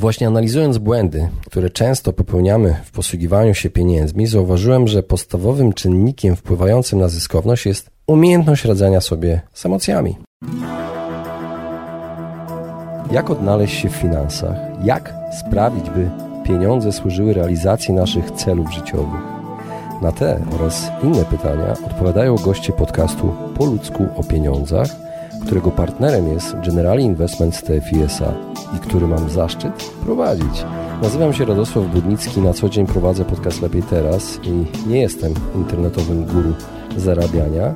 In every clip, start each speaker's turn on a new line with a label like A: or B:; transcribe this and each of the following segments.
A: Właśnie analizując błędy, które często popełniamy w posługiwaniu się pieniędzmi, zauważyłem, że podstawowym czynnikiem wpływającym na zyskowność jest umiejętność radzenia sobie z emocjami. Jak odnaleźć się w finansach? Jak sprawić, by pieniądze służyły realizacji naszych celów życiowych? Na te oraz inne pytania odpowiadają goście podcastu Po ludzku o pieniądzach, którego partnerem jest Generali Investment TFISA i który mam zaszczyt prowadzić. Nazywam się Radosław Budnicki, na co dzień prowadzę podcast Lepiej Teraz i nie jestem internetowym guru zarabiania.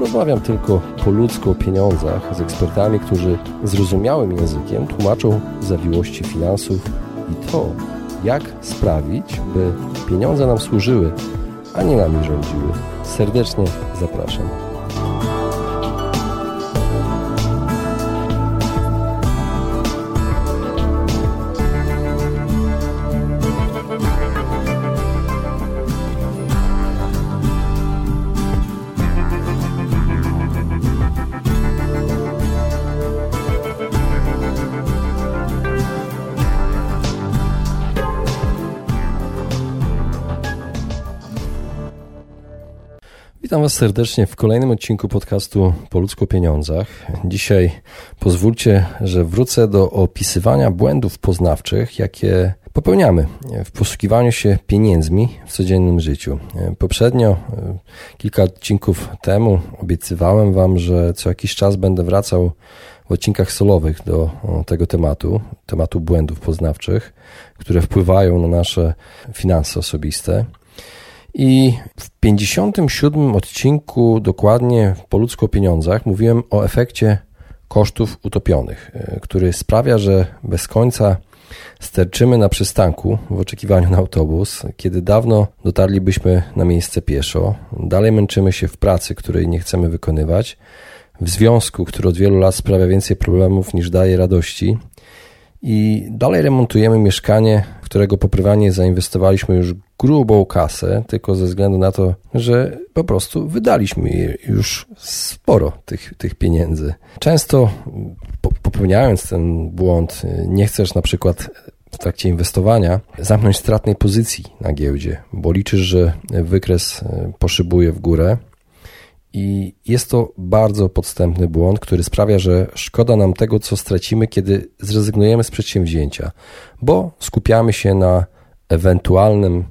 A: Rozmawiam tylko po ludzku o pieniądzach z ekspertami, którzy zrozumiałym językiem tłumaczą zawiłości finansów i to, jak sprawić, by pieniądze nam służyły, a nie nami rządziły. Serdecznie zapraszam. Witam Was serdecznie w kolejnym odcinku podcastu Po ludzku pieniądzach. Dzisiaj pozwólcie, że wrócę do opisywania błędów poznawczych, jakie popełniamy w posługiwaniu się pieniędzmi w codziennym życiu. Poprzednio, kilka odcinków temu, obiecywałem Wam, że co jakiś czas będę wracał w odcinkach solowych do tego tematu, tematu błędów poznawczych, które wpływają na nasze finanse osobiste. I w 57 odcinku, dokładnie po ludzku o pieniądzach, mówiłem o efekcie kosztów utopionych, e, który sprawia, że bez końca sterczymy na przystanku w oczekiwaniu na autobus, kiedy dawno dotarlibyśmy na miejsce pieszo. Dalej męczymy się w pracy, której nie chcemy wykonywać, w związku, który od wielu lat sprawia więcej problemów niż daje radości. I dalej remontujemy mieszkanie, w którego poprywanie zainwestowaliśmy już grubą kasę, tylko ze względu na to, że po prostu wydaliśmy już sporo tych, tych pieniędzy. Często popełniając ten błąd, nie chcesz na przykład w trakcie inwestowania zamknąć stratnej pozycji na giełdzie, bo liczysz, że wykres poszybuje w górę. I jest to bardzo podstępny błąd, który sprawia, że szkoda nam tego, co stracimy, kiedy zrezygnujemy z przedsięwzięcia, bo skupiamy się na ewentualnym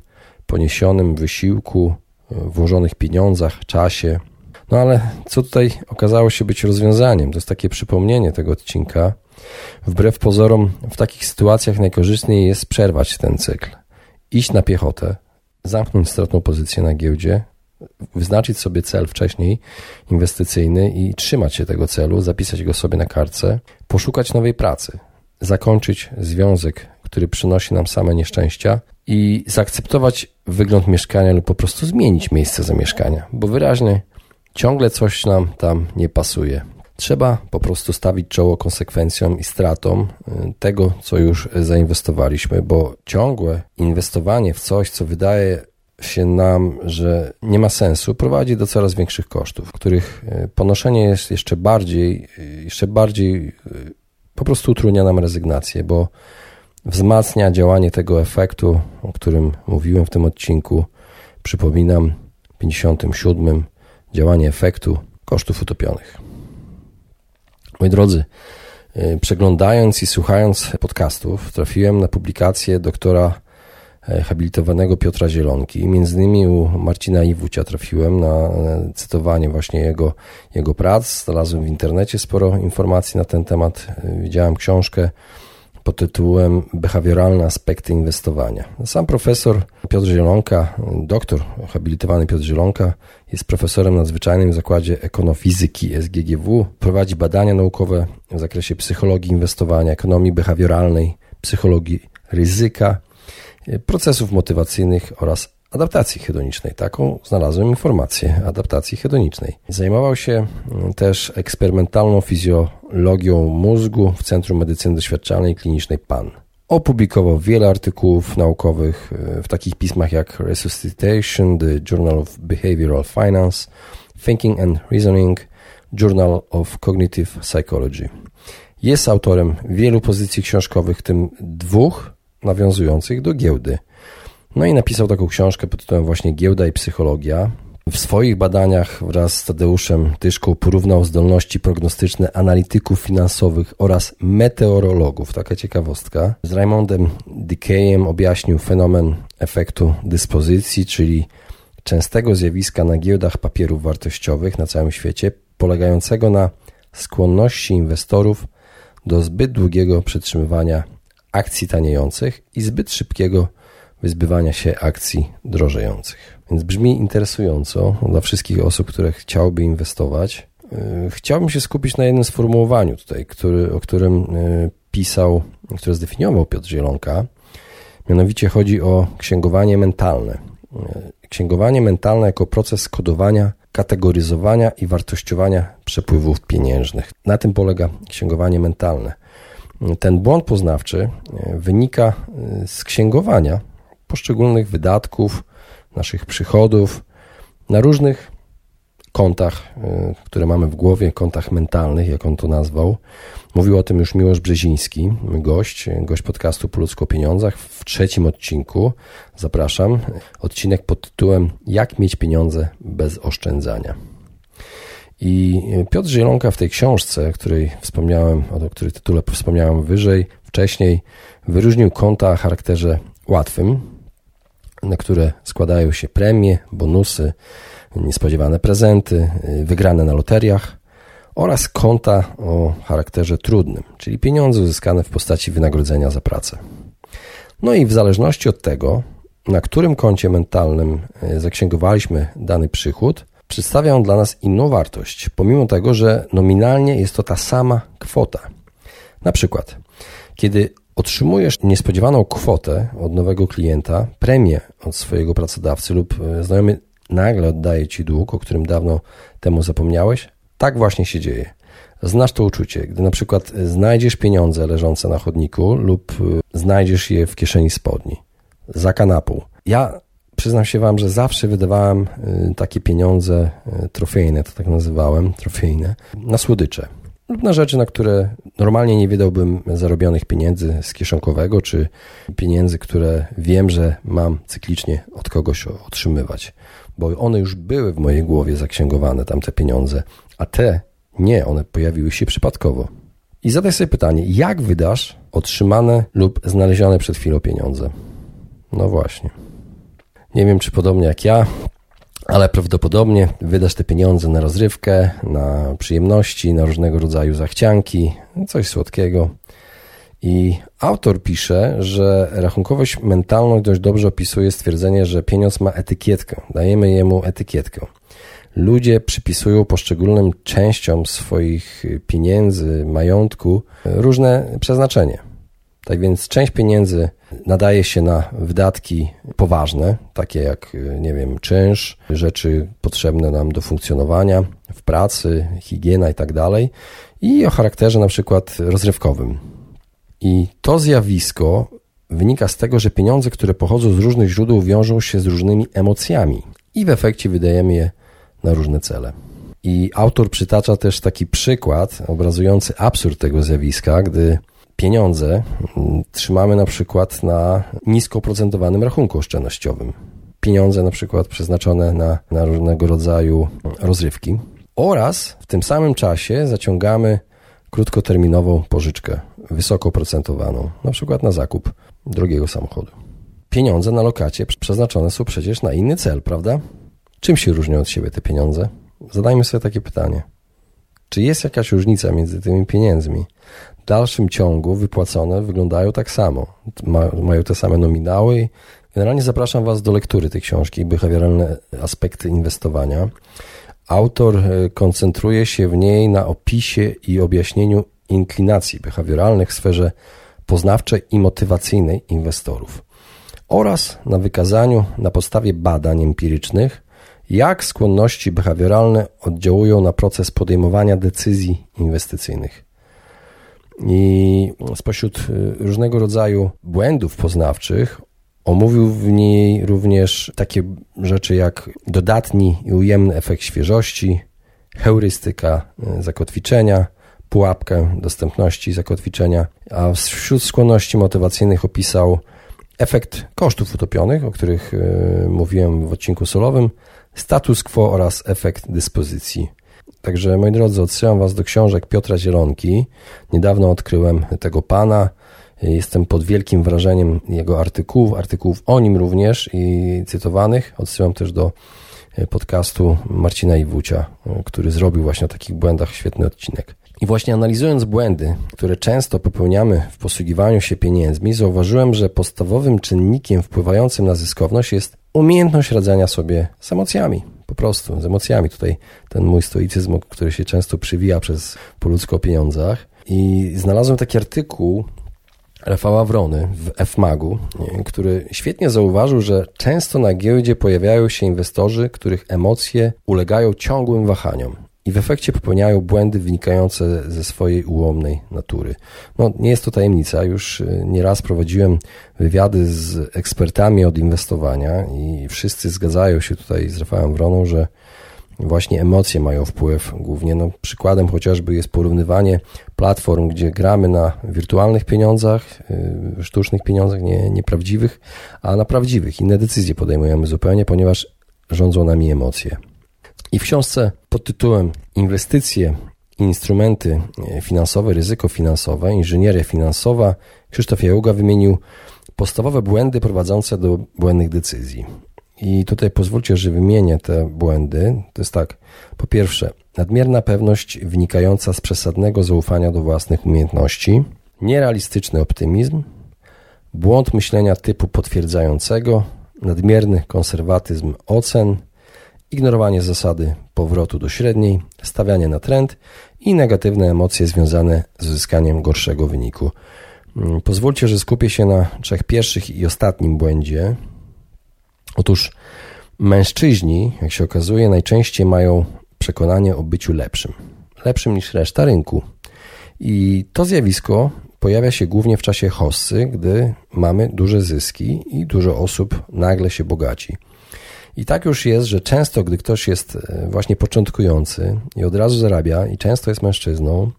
A: poniesionym wysiłku, e, włożonych pieniądzach, czasie. No ale co tutaj okazało się być rozwiązaniem? To jest takie przypomnienie tego odcinka. Wbrew pozorom, w takich sytuacjach najkorzystniej jest przerwać ten cykl. Iść na piechotę, zamknąć stratną pozycję na giełdzie, wyznaczyć sobie cel wcześniej inwestycyjny i trzymać się tego celu, zapisać go sobie na kartce, poszukać nowej pracy, zakończyć związek, który przynosi nam same nieszczęścia i zaakceptować wygląd mieszkania lub po prostu zmienić miejsce zamieszkania, bo wyraźnie ciągle coś nam tam nie pasuje. Trzeba po prostu stawić czoło konsekwencjom i stratom y, tego, co już zainwestowaliśmy, bo ciągłe inwestowanie w coś, co wydaje się nam, że nie ma sensu, prowadzi do coraz większych kosztów, których y, ponoszenie jest jeszcze bardziej, y, jeszcze bardziej po prostu utrudnia nam rezygnację, bo wzmacnia działanie tego efektu, o którym mówiłem w tym odcinku. Przypominam, 57. działanie efektu kosztów utopionych. Moi drodzy, przeglądając i słuchając podcastów, trafiłem na publikację doktora e, habilitowanego Piotra Zielonki. Między innymi u Marcina Iwucia trafiłem na e, cytowanie właśnie jego, jego prac. Znalazłem w internecie sporo informacji na ten temat. E, widziałem książkę pod tytułem Behawioralne aspekty inwestowania. Sam profesor Piotr Zielonka, doktor habilitowany Piotr Zielonka, jest profesorem nadzwyczajnym w Zakładzie Ekonofizyki SGGW. Prowadzi badania naukowe w zakresie psychologii inwestowania, ekonomii behawioralnej, psychologii ryzyka, procesów motywacyjnych oraz adaptacji hedonicznej. Taką znalazłem informację adaptacji hedonicznej. Zajmował się mm, też eksperymentalną fizjologią mózgu w Centrum Medycyny Doświadczalnej Klinicznej PAN. Opublikował wiele artykułów naukowych e, w takich pismach jak Resuscitation, The Journal of Behavioral Finance, Thinking and Reasoning, Journal of Cognitive Psychology. Jest autorem wielu pozycji książkowych, w tym dwóch nawiązujących do giełdy. No i napisał taką książkę pod tytułem właśnie Giełda i psychologia. W swoich badaniach wraz z Tadeuszem Tyszką porównał zdolności prognostyczne analityków finansowych oraz meteorologów. Taka ciekawostka. Z Raymondem Dickeyem objaśnił fenomen efektu dyspozycji, czyli częstego zjawiska na giełdach papierów wartościowych na całym świecie, polegającego na skłonności inwestorów do zbyt długiego przytrzymywania akcji taniejących i zbyt szybkiego wyzbywania się akcji drożejących. Więc brzmi interesująco dla wszystkich osób, które chciałyby inwestować. Yy, chciałbym się skupić na jednym sformułowaniu tutaj, który, o którym yy, pisał, które zdefiniował Piotr Zielonka. Mianowicie chodzi o księgowanie mentalne. Yy, księgowanie mentalne jako proces kodowania, kategoryzowania i wartościowania przepływów pieniężnych. Na tym polega księgowanie mentalne. Ten błąd poznawczy wynika z księgowania poszczególnych wydatków, naszych przychodów na różnych kontach, y, które mamy w głowie, kontach mentalnych, jak on to nazwał. Mówił o tym już Miłosz Brzeziński, gość, gość podcastu Po ludzko pieniądzach w trzecim odcinku. Zapraszam. Odcinek pod tytułem Jak mieć pieniądze bez oszczędzania. I Piotr Zielonka w tej książce, której wspomniałem, o której tytule wspomniałem wyżej, wcześniej, wyróżnił konta o charakterze łatwym, na które składają się premie, bonusy, niespodziewane prezenty, wygrane na loteriach oraz konta o charakterze trudnym, czyli pieniądze uzyskane w postaci wynagrodzenia za pracę. No i w zależności od tego, na którym koncie mentalnym e, zaksięgowaliśmy dany przychód, przedstawia on dla nas inną wartość, pomimo tego, że nominalnie jest to ta sama kwota. Na przykład, kiedy otrzymujesz niespodziewaną kwotę od nowego klienta, premię od swojego pracodawcy lub e, znajomy nagle oddaje ci dług, o którym dawno temu zapomniałeś, tak właśnie się dzieje. Znasz to uczucie, gdy na przykład znajdziesz pieniądze leżące na chodniku lub e, znajdziesz je w kieszeni spodni, za kanapą. Ja przyznam się Wam, że zawsze wydawałem e, takie pieniądze trofejne, to tak nazywałem, trofejne, na słodycze lub na rzeczy, na które normalnie nie wydałbym zarobionych pieniędzy z kieszonkowego, czy pieniędzy, które wiem, że mam cyklicznie od kogoś otrzymywać, bo one już były w mojej głowie zaksięgowane, tamte pieniądze, a te nie, one pojawiły się przypadkowo. I zadaj sobie pytanie, jak wydasz otrzymane lub znalezione przed chwilą pieniądze? No właśnie. Nie wiem, czy podobnie jak ja, ale prawdopodobnie wydasz te pieniądze na rozrywkę, na przyjemności, na różnego rodzaju zachcianki, coś słodkiego. I autor pisze, że rachunkowość mentalną dość dobrze opisuje stwierdzenie, że pieniądz ma etykietkę. Dajemy jemu etykietkę. Ludzie przypisują poszczególnym częściom swoich pieniędzy, majątku różne przeznaczenie. Tak więc część pieniędzy nadaje się na wydatki poważne, takie jak, nie wiem, czynsz, rzeczy potrzebne nam do funkcjonowania w pracy, higiena i tak dalej, i o charakterze na przykład rozrywkowym. I to zjawisko wynika z tego, że pieniądze, które pochodzą z różnych źródeł, wiążą się z różnymi emocjami i w efekcie wydajemy je na różne cele. I autor przytacza też taki przykład obrazujący absurd tego zjawiska, gdy pieniądze mm, trzymamy na przykład na nisko oprocentowanym rachunku oszczędnościowym. Pieniądze na przykład przeznaczone na, na różnego rodzaju rozrywki. Oraz w tym samym czasie zaciągamy krótkoterminową pożyczkę, wysoko oprocentowaną, na przykład na zakup drogiego samochodu. Pieniądze na lokacie przeznaczone są przecież na inny cel, prawda? Czym się różnią od siebie te pieniądze? Zadajmy sobie takie pytanie. Czy jest jakaś różnica między tymi pieniędzmi? Dalszym ciągu wypłacone wyglądają tak samo. Ma, mają te same nominały. Generalnie zapraszam Was do lektury tej książki, behawioralne aspekty inwestowania. Autor e, koncentruje się w niej na opisie i objaśnieniu inklinacji behawioralnych w sferze poznawczej i motywacyjnej inwestorów oraz na wykazaniu na podstawie badań empirycznych jak skłonności behawioralne oddziałują na proces podejmowania decyzji inwestycyjnych. I spośród y, różnego rodzaju błędów poznawczych omówił w niej również takie rzeczy jak dodatni i ujemny efekt świeżości, heurystyka y, zakotwiczenia, pułapkę dostępności, zakotwiczenia, a wśród skłonności motywacyjnych opisał efekt kosztów utopionych, o których yy, mówiłem w odcinku solowym, status quo oraz efekt dyspozycji. Także moi drodzy, odsyłam Was do książek Piotra Zielonki. Niedawno odkryłem tego pana. Jestem pod wielkim wrażeniem jego artykułów, artykułów o nim również i cytowanych. Odsyłam też do e, podcastu Marcina Iwucia, e, który zrobił właśnie o takich błędach świetny odcinek. I właśnie analizując błędy, które często popełniamy w posługiwaniu się pieniędzmi, zauważyłem, że podstawowym czynnikiem wpływającym na zyskowność jest umiejętność radzenia sobie z emocjami. Po prostu, z emocjami. Tutaj ten mój stoicyzm, który się często przywija przez po ludzko o pieniądzach. I znalazłem taki artykuł Rafała Wrony w FMAG-u, który świetnie zauważył, że często na giełdzie pojawiają się inwestorzy, których emocje ulegają ciągłym wahaniom i w efekcie popełniają błędy wynikające ze swojej ułomnej natury. No, nie jest to tajemnica, już y, nieraz prowadziłem wywiady z ekspertami od inwestowania i wszyscy zgadzają się tutaj z Rafałem Wroną, że właśnie emocje mają wpływ głównie. No, przykładem chociażby jest porównywanie platform, gdzie gramy na wirtualnych pieniądzach, y, sztucznych pieniądzach, nie, nieprawdziwych, a na prawdziwych. Inne decyzje podejmujemy zupełnie, ponieważ rządzą nami emocje. I w książce pod tytułem Inwestycje instrumenty finansowe, ryzyko finansowe, inżynieria finansowa Krzysztof Jaługa wymienił podstawowe błędy prowadzące do błędnych decyzji. I tutaj pozwólcie, że wymienię te błędy. To jest tak. Po pierwsze, nadmierna pewność wynikająca z przesadnego zaufania do własnych umiejętności, nierealistyczny optymizm, błąd myślenia typu potwierdzającego, nadmierny konserwatyzm ocen, ignorowanie zasady powrotu do średniej, stawianie na trend i negatywne emocje związane z uzyskaniem gorszego wyniku. Mm, pozwólcie, że skupię się na trzech pierwszych i ostatnim błędzie. Otóż mężczyźni, jak się okazuje, najczęściej mają przekonanie o byciu lepszym. Lepszym niż reszta rynku. I to zjawisko pojawia się głównie w czasie hossy, gdy mamy duże zyski i dużo osób nagle się bogaci. I tak już jest, że często, gdy ktoś jest e, właśnie początkujący i od razu zarabia, i często jest mężczyzną,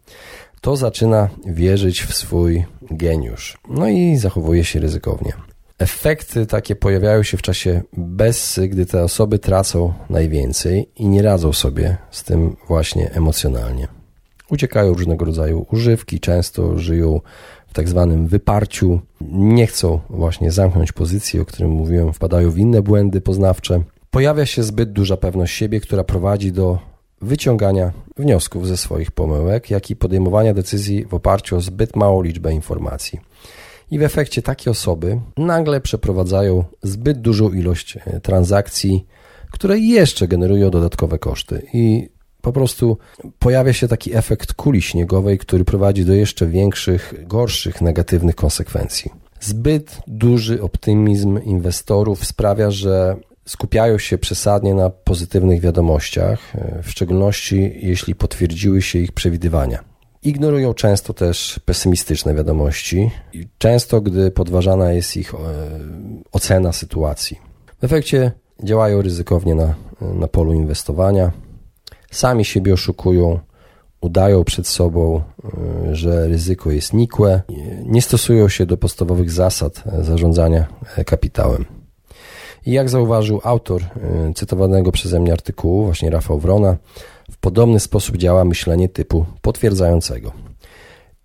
A: to zaczyna wierzyć w swój geniusz. No i zachowuje się ryzykownie. Efekty takie pojawiają się w czasie bessy, gdy te osoby tracą najwięcej i nie radzą sobie z tym właśnie emocjonalnie. Uciekają różnego rodzaju używki, często żyją w tak zwanym wyparciu, nie chcą właśnie zamknąć pozycji, o którym mówiłem, wpadają w inne błędy poznawcze. Pojawia się zbyt duża pewność siebie, która prowadzi do wyciągania wniosków ze swoich pomyłek, jak i podejmowania decyzji w oparciu o zbyt małą liczbę informacji. I w efekcie takie osoby nagle przeprowadzają zbyt dużą ilość e, transakcji, które jeszcze generują dodatkowe koszty. I po prostu pojawia się taki efekt kuli śniegowej, który prowadzi do jeszcze większych, gorszych, negatywnych konsekwencji. Zbyt duży optymizm inwestorów sprawia, że skupiają się przesadnie na pozytywnych wiadomościach, w szczególności jeśli potwierdziły się ich przewidywania. Ignorują często też pesymistyczne wiadomości, często gdy podważana jest ich e, ocena sytuacji. W efekcie działają ryzykownie na, na polu inwestowania, sami siebie oszukują, udają przed sobą, y, że ryzyko jest nikłe, nie stosują się do podstawowych zasad zarządzania e, kapitałem. I jak zauważył autor y, cytowanego przeze mnie artykułu, właśnie Rafał Wrona, w podobny sposób działa myślenie typu potwierdzającego.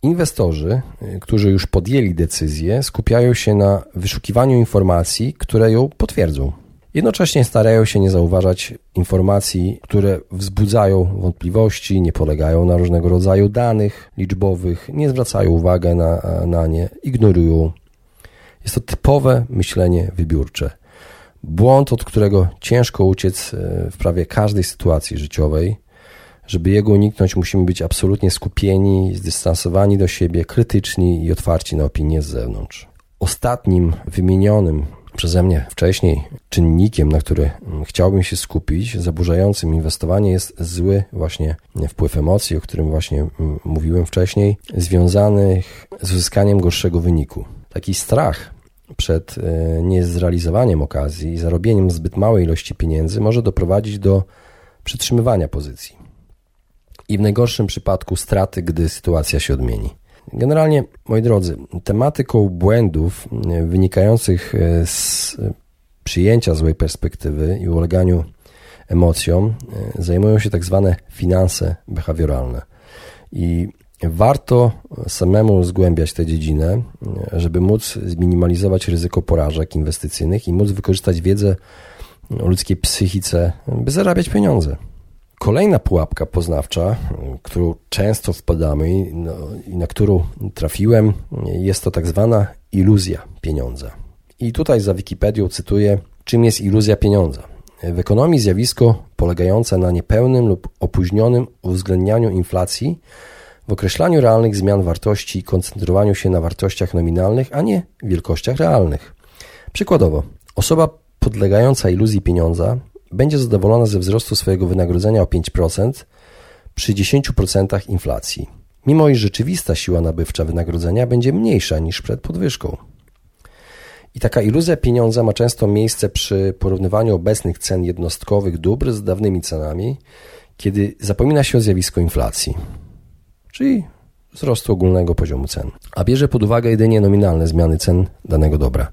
A: Inwestorzy, y, którzy już podjęli decyzję, skupiają się na wyszukiwaniu informacji, które ją potwierdzą. Jednocześnie starają się nie zauważać informacji, które wzbudzają wątpliwości, nie polegają na różnego rodzaju danych liczbowych, nie zwracają uwagi na, na nie, ignorują. Jest to typowe myślenie wybiórcze. Błąd, od którego ciężko uciec e, w prawie każdej sytuacji życiowej. Żeby jego uniknąć, musimy być absolutnie skupieni, zdystansowani do siebie, krytyczni i otwarci na opinie z zewnątrz. Ostatnim wymienionym przeze mnie wcześniej czynnikiem, na który chciałbym się skupić, zaburzającym inwestowanie jest zły właśnie wpływ emocji, o którym właśnie mówiłem wcześniej, związanych z uzyskaniem gorszego wyniku. Taki strach przed e, niezrealizowaniem okazji i zarobieniem zbyt małej ilości pieniędzy może doprowadzić do przytrzymywania pozycji. i w najgorszym przypadku straty, gdy sytuacja się odmieni. Generalnie, moi drodzy, tematyką błędów wynikających z przyjęcia złej perspektywy i uleganiu emocjom zajmują się tak zwane finanse behawioralne. I warto samemu zgłębiać tę dziedzinę, żeby móc zminimalizować ryzyko porażek inwestycyjnych i móc wykorzystać wiedzę o ludzkiej psychice, by zarabiać pieniądze. Kolejna pułapka poznawcza, którą często wpadamy no, i na którą trafiłem, jest to tak zwana iluzja pieniądza. I tutaj za Wikipedią cytuję, czym jest iluzja pieniądza. W ekonomii zjawisko polegające na niepełnym lub opóźnionym uwzględnianiu inflacji w określaniu realnych zmian wartości i koncentrowaniu się na wartościach nominalnych, a nie wielkościach realnych. Przykładowo, osoba podlegająca iluzji pieniądza będzie zadowolona ze wzrostu swojego wynagrodzenia o 5% przy 10% inflacji, mimo iż rzeczywista siła nabywcza wynagrodzenia będzie mniejsza niż przed podwyżką. I taka iluzja pieniądza ma często miejsce przy porównywaniu obecnych cen jednostkowych dóbr z dawnymi cenami, kiedy zapomina się o zjawisku inflacji, czyli wzrostu ogólnego poziomu cen, a bierze pod uwagę jedynie nominalne zmiany cen danego dobra.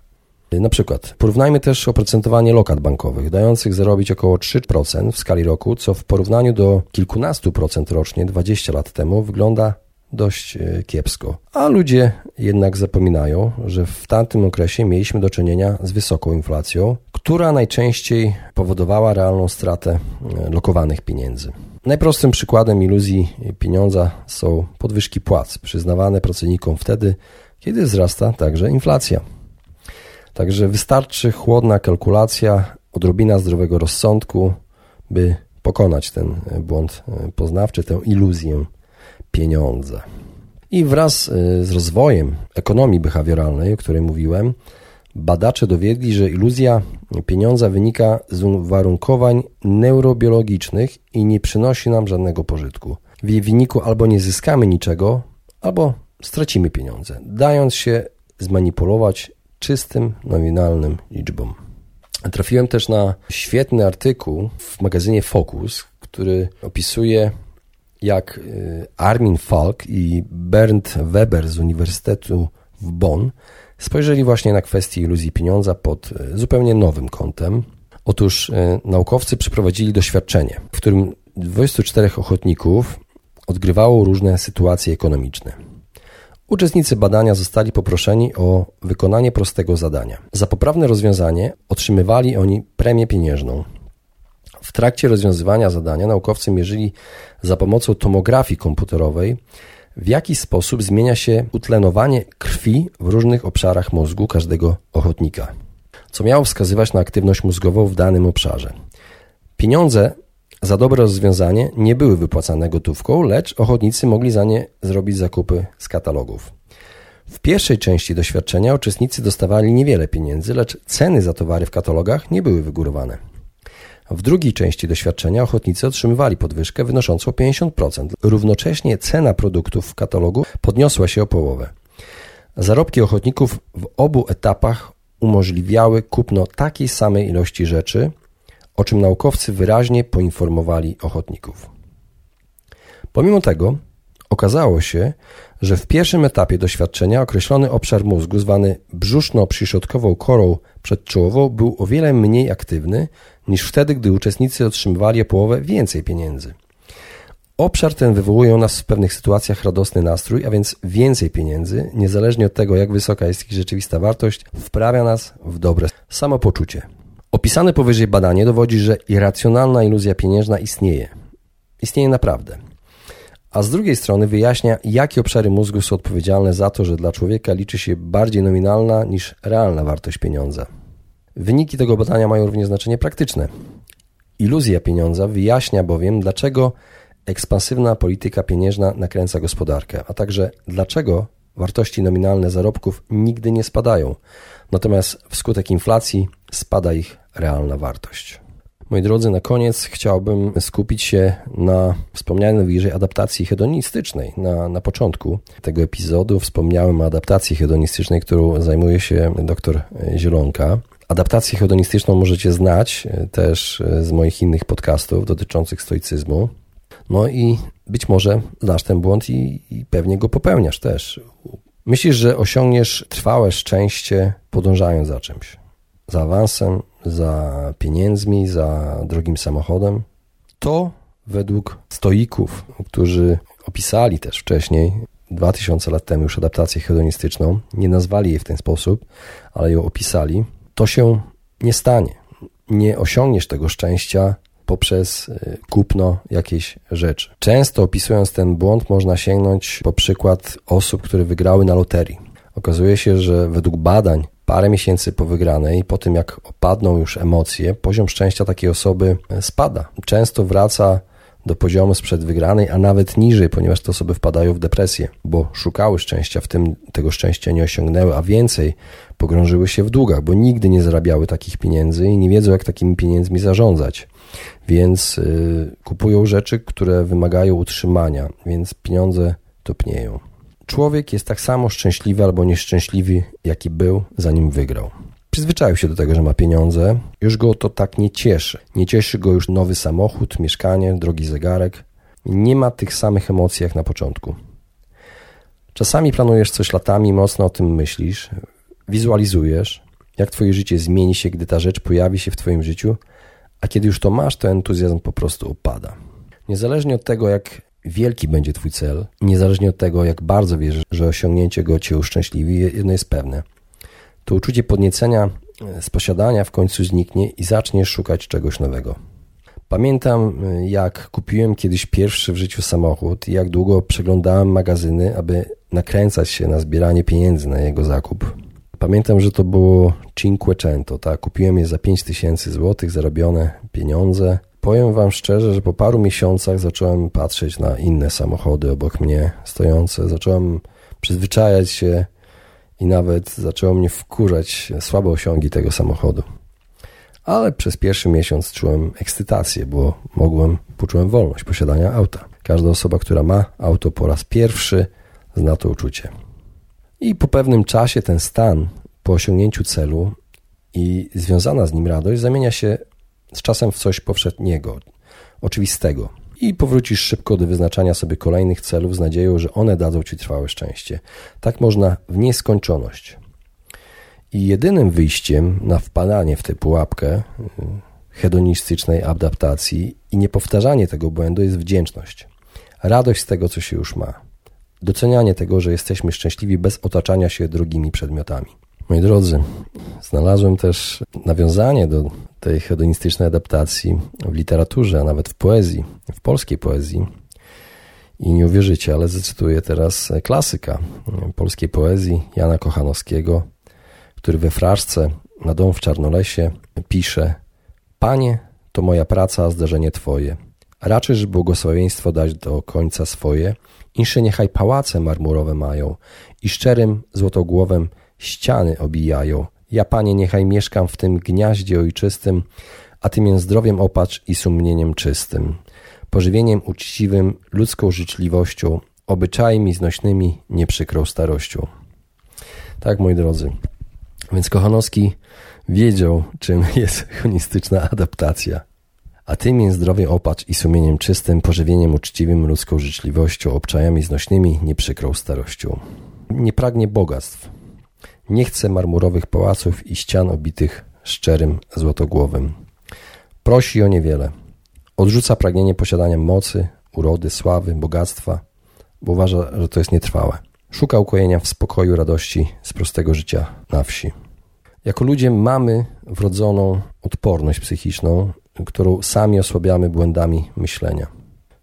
A: Na przykład porównajmy też oprocentowanie lokat bankowych, dających zarobić około 3% w skali roku, co w porównaniu do kilkunastu procent rocznie 20 lat temu wygląda dość e, kiepsko. A ludzie jednak zapominają, że w tamtym okresie mieliśmy do czynienia z wysoką inflacją, która najczęściej powodowała realną stratę e, lokowanych pieniędzy. Najprostszym przykładem iluzji pieniądza są podwyżki płac przyznawane pracownikom wtedy, kiedy wzrasta także inflacja. Także wystarczy chłodna kalkulacja, odrobina zdrowego rozsądku, by pokonać ten błąd e, poznawczy, tę iluzję pieniądza. I wraz e, z rozwojem ekonomii behawioralnej, o której mówiłem, badacze dowiedli, że iluzja pieniądza wynika z uwarunkowań neurobiologicznych i nie przynosi nam żadnego pożytku. W jej wyniku albo nie zyskamy niczego, albo stracimy pieniądze, dając się zmanipulować czystym, nominalnym liczbom. Trafiłem też na świetny artykuł w magazynie Focus, który opisuje, jak y, Armin Falk i Bernd Weber z Uniwersytetu w Bonn spojrzeli właśnie na kwestię iluzji pieniądza pod y, zupełnie nowym kątem. Otóż y, naukowcy przeprowadzili doświadczenie, w którym 24 ochotników odgrywało różne sytuacje ekonomiczne. Uczestnicy badania zostali poproszeni o wykonanie prostego zadania. Za poprawne rozwiązanie otrzymywali oni premię pieniężną. W trakcie rozwiązywania zadania naukowcy mierzyli za pomocą tomografii komputerowej, w jaki sposób zmienia się utlenowanie krwi w różnych obszarach mózgu każdego ochotnika, co miało wskazywać na aktywność mózgową w danym obszarze. Pieniądze za dobre rozwiązanie nie były wypłacane gotówką, lecz ochotnicy mogli za nie zrobić zakupy z katalogów. W pierwszej części doświadczenia uczestnicy dostawali niewiele pieniędzy, lecz ceny za towary w katalogach nie były wygórowane. W drugiej części doświadczenia ochotnicy otrzymywali podwyżkę wynoszącą 50%. Równocześnie cena produktów w katalogu podniosła się o połowę. Zarobki ochotników w obu etapach umożliwiały kupno takiej samej ilości rzeczy, o czym naukowcy wyraźnie poinformowali ochotników. Pomimo tego okazało się, że w pierwszym etapie doświadczenia określony obszar mózgu zwany brzuszno-przyśrodkową korą przedczołową był o wiele mniej aktywny niż wtedy, gdy uczestnicy otrzymywali o połowę więcej pieniędzy. Obszar ten wywołuje u nas w pewnych sytuacjach radosny nastrój, a więc więcej pieniędzy, niezależnie od tego, jak wysoka jest ich rzeczywista wartość, wprawia nas w dobre samopoczucie. Opisane powyżej badanie dowodzi, że irracjonalna iluzja pieniężna istnieje. Istnieje naprawdę. A z drugiej strony wyjaśnia, jakie obszary mózgu są odpowiedzialne za to, że dla człowieka liczy się bardziej nominalna niż realna wartość pieniądza. Wyniki tego badania mają również znaczenie praktyczne. Iluzja pieniądza wyjaśnia bowiem, dlaczego ekspansywna polityka pieniężna nakręca gospodarkę, a także dlaczego wartości nominalne zarobków nigdy nie spadają, natomiast wskutek inflacji spada ich realna wartość. Moi drodzy, na koniec chciałbym skupić się na wspomnianej wyżej adaptacji hedonistycznej. Na, na początku tego epizodu wspomniałem o adaptacji hedonistycznej, którą zajmuje się dr Zielonka. Adaptację hedonistyczną możecie znać też z moich innych podcastów dotyczących stoicyzmu. No i być może znasz ten błąd i, i pewnie go popełniasz też. Myślisz, że osiągniesz trwałe szczęście podążając za czymś. Za awansem, za pieniędzmi, za drogim samochodem. To według stoików, którzy opisali też wcześniej, 2000 lat temu już adaptację hedonistyczną, nie nazwali jej w ten sposób, ale ją opisali, to się nie stanie. Nie osiągniesz tego szczęścia poprzez y, kupno jakiejś rzeczy. Często opisując ten błąd można sięgnąć po przykład osób, które wygrały na loterii. Okazuje się, że według badań parę miesięcy po wygranej, po tym jak opadną już emocje, poziom szczęścia takiej osoby y, spada. Często wraca do poziomu sprzed wygranej, a nawet niżej, ponieważ te osoby wpadają w depresję, bo szukały szczęścia, w tym tego szczęścia nie osiągnęły, a więcej pogrążyły się w długach, bo nigdy nie zarabiały takich pieniędzy i nie wiedzą, jak takimi pieniędzmi zarządzać. Więc yy, kupują rzeczy, które wymagają utrzymania, więc pieniądze topnieją. Człowiek jest tak samo szczęśliwy albo nieszczęśliwy, jaki był, zanim wygrał. Przyzwyczaił się do tego, że ma pieniądze, już go to tak nie cieszy. Nie cieszy go już nowy samochód, mieszkanie, drogi zegarek. Nie ma tych samych emocji jak na początku. Czasami planujesz coś latami, mocno o tym myślisz, wizualizujesz, jak twoje życie zmieni się, gdy ta rzecz pojawi się w twoim życiu, a kiedy już to masz, to entuzjazm po prostu opada. Niezależnie od tego, jak wielki będzie twój cel, niezależnie od tego, jak bardzo wierzysz, że osiągnięcie go cię uszczęśliwi, jedno jest pewne – to uczucie podniecenia e, z posiadania w końcu zniknie i zaczniesz szukać czegoś nowego. Pamiętam, e, jak kupiłem kiedyś pierwszy w życiu samochód i jak długo przeglądałem magazyny, aby nakręcać się na zbieranie pieniędzy na jego zakup. Pamiętam, że to było Cinquecento, tak? Kupiłem je za 5000 zł, zarobione pieniądze. Powiem Wam szczerze, że po paru miesiącach zacząłem patrzeć na inne samochody obok mnie stojące. Zacząłem przyzwyczajać się i nawet zaczęło mnie wkurzać słabe osiągi tego samochodu. Ale przez pierwszy miesiąc czułem ekscytację, bo mogłem, poczułem wolność posiadania auta. Każda osoba, która ma auto po raz pierwszy, zna to uczucie. I po pewnym czasie ten stan, po osiągnięciu celu i związana z nim radość, zamienia się z czasem w coś powszechniego, oczywistego i powrócisz szybko do wyznaczania sobie kolejnych celów z nadzieją, że one dadzą ci trwałe szczęście. Tak można w nieskończoność. I jedynym wyjściem na wpadanie w tę pułapkę y, hedonistycznej adaptacji i niepowtarzanie tego błędu jest wdzięczność. Radość z tego, co się już ma. Docenianie tego, że jesteśmy szczęśliwi bez otaczania się drugimi przedmiotami. Moi drodzy, znalazłem też nawiązanie do tej hedonistycznej adaptacji w literaturze, a nawet w poezji, w polskiej poezji. I nie uwierzycie, ale zacytuję teraz klasyka polskiej poezji Jana Kochanowskiego, który we fraszce na dom w Czarnolesie pisze Panie, to moja praca, zdarzenie Twoje. Raczysz błogosławieństwo dać do końca swoje, insze niechaj pałace marmurowe mają i szczerym złotogłowem ściany obijają. Ja, Panie, niechaj mieszkam w tym gniaździe ojczystym, a Ty mię zdrowiem opatrz i sumieniem czystym, pożywieniem uczciwym, ludzką życzliwością, obyczajami znośnymi, nieprzykrą starością. Tak, moi drodzy. Więc Kochanowski wiedział, czym jest chronistyczna adaptacja. A Ty mię zdrowie opatrz i sumieniem czystym, pożywieniem uczciwym, ludzką życzliwością, obczajami znośnymi, nieprzykrą starością. Nie pragnie bogactw, nie chce marmurowych pałaców i ścian obitych szczerym złotogłowym. Prosi o niewiele. Odrzuca pragnienie posiadania mocy, urody, sławy, bogactwa, bo uważa, że to jest nietrwałe. Szuka ukojenia w spokoju, radości z prostego życia na wsi. Jako ludzie mamy wrodzoną odporność psychiczną, którą sami osłabiamy błędami myślenia.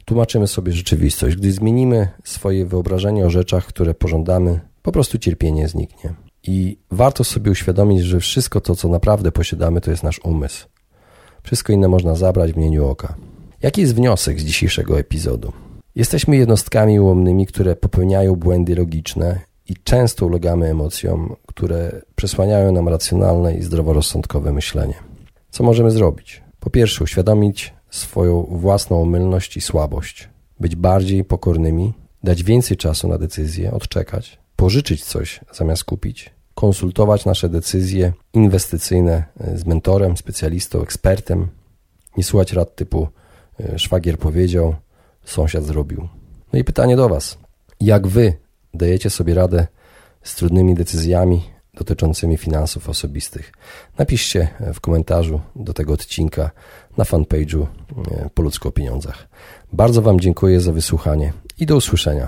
A: Tłumaczymy sobie rzeczywistość. Gdy zmienimy swoje wyobrażenie o rzeczach, które pożądamy, po prostu cierpienie zniknie. I warto sobie uświadomić, że wszystko to, co naprawdę posiadamy, to jest nasz umysł. Wszystko inne można zabrać w mgnieniu oka. Jaki jest wniosek z dzisiejszego epizodu? Jesteśmy jednostkami ułomnymi, które popełniają błędy logiczne i często ulegamy emocjom, które przesłaniają nam racjonalne i zdroworozsądkowe myślenie. Co możemy zrobić? Po pierwsze, uświadomić swoją własną omylność i słabość, być bardziej pokornymi, dać więcej czasu na decyzję, odczekać, pożyczyć coś zamiast kupić, konsultować nasze decyzje inwestycyjne e, z mentorem, specjalistą, ekspertem, nie słuchać rad typu e, szwagier powiedział, sąsiad zrobił. No i pytanie do Was. Jak Wy dajecie sobie radę z trudnymi decyzjami dotyczącymi finansów osobistych? Napiszcie w komentarzu do tego odcinka na fanpage'u e, Po ludzko o pieniądzach. Bardzo Wam dziękuję za wysłuchanie i do usłyszenia.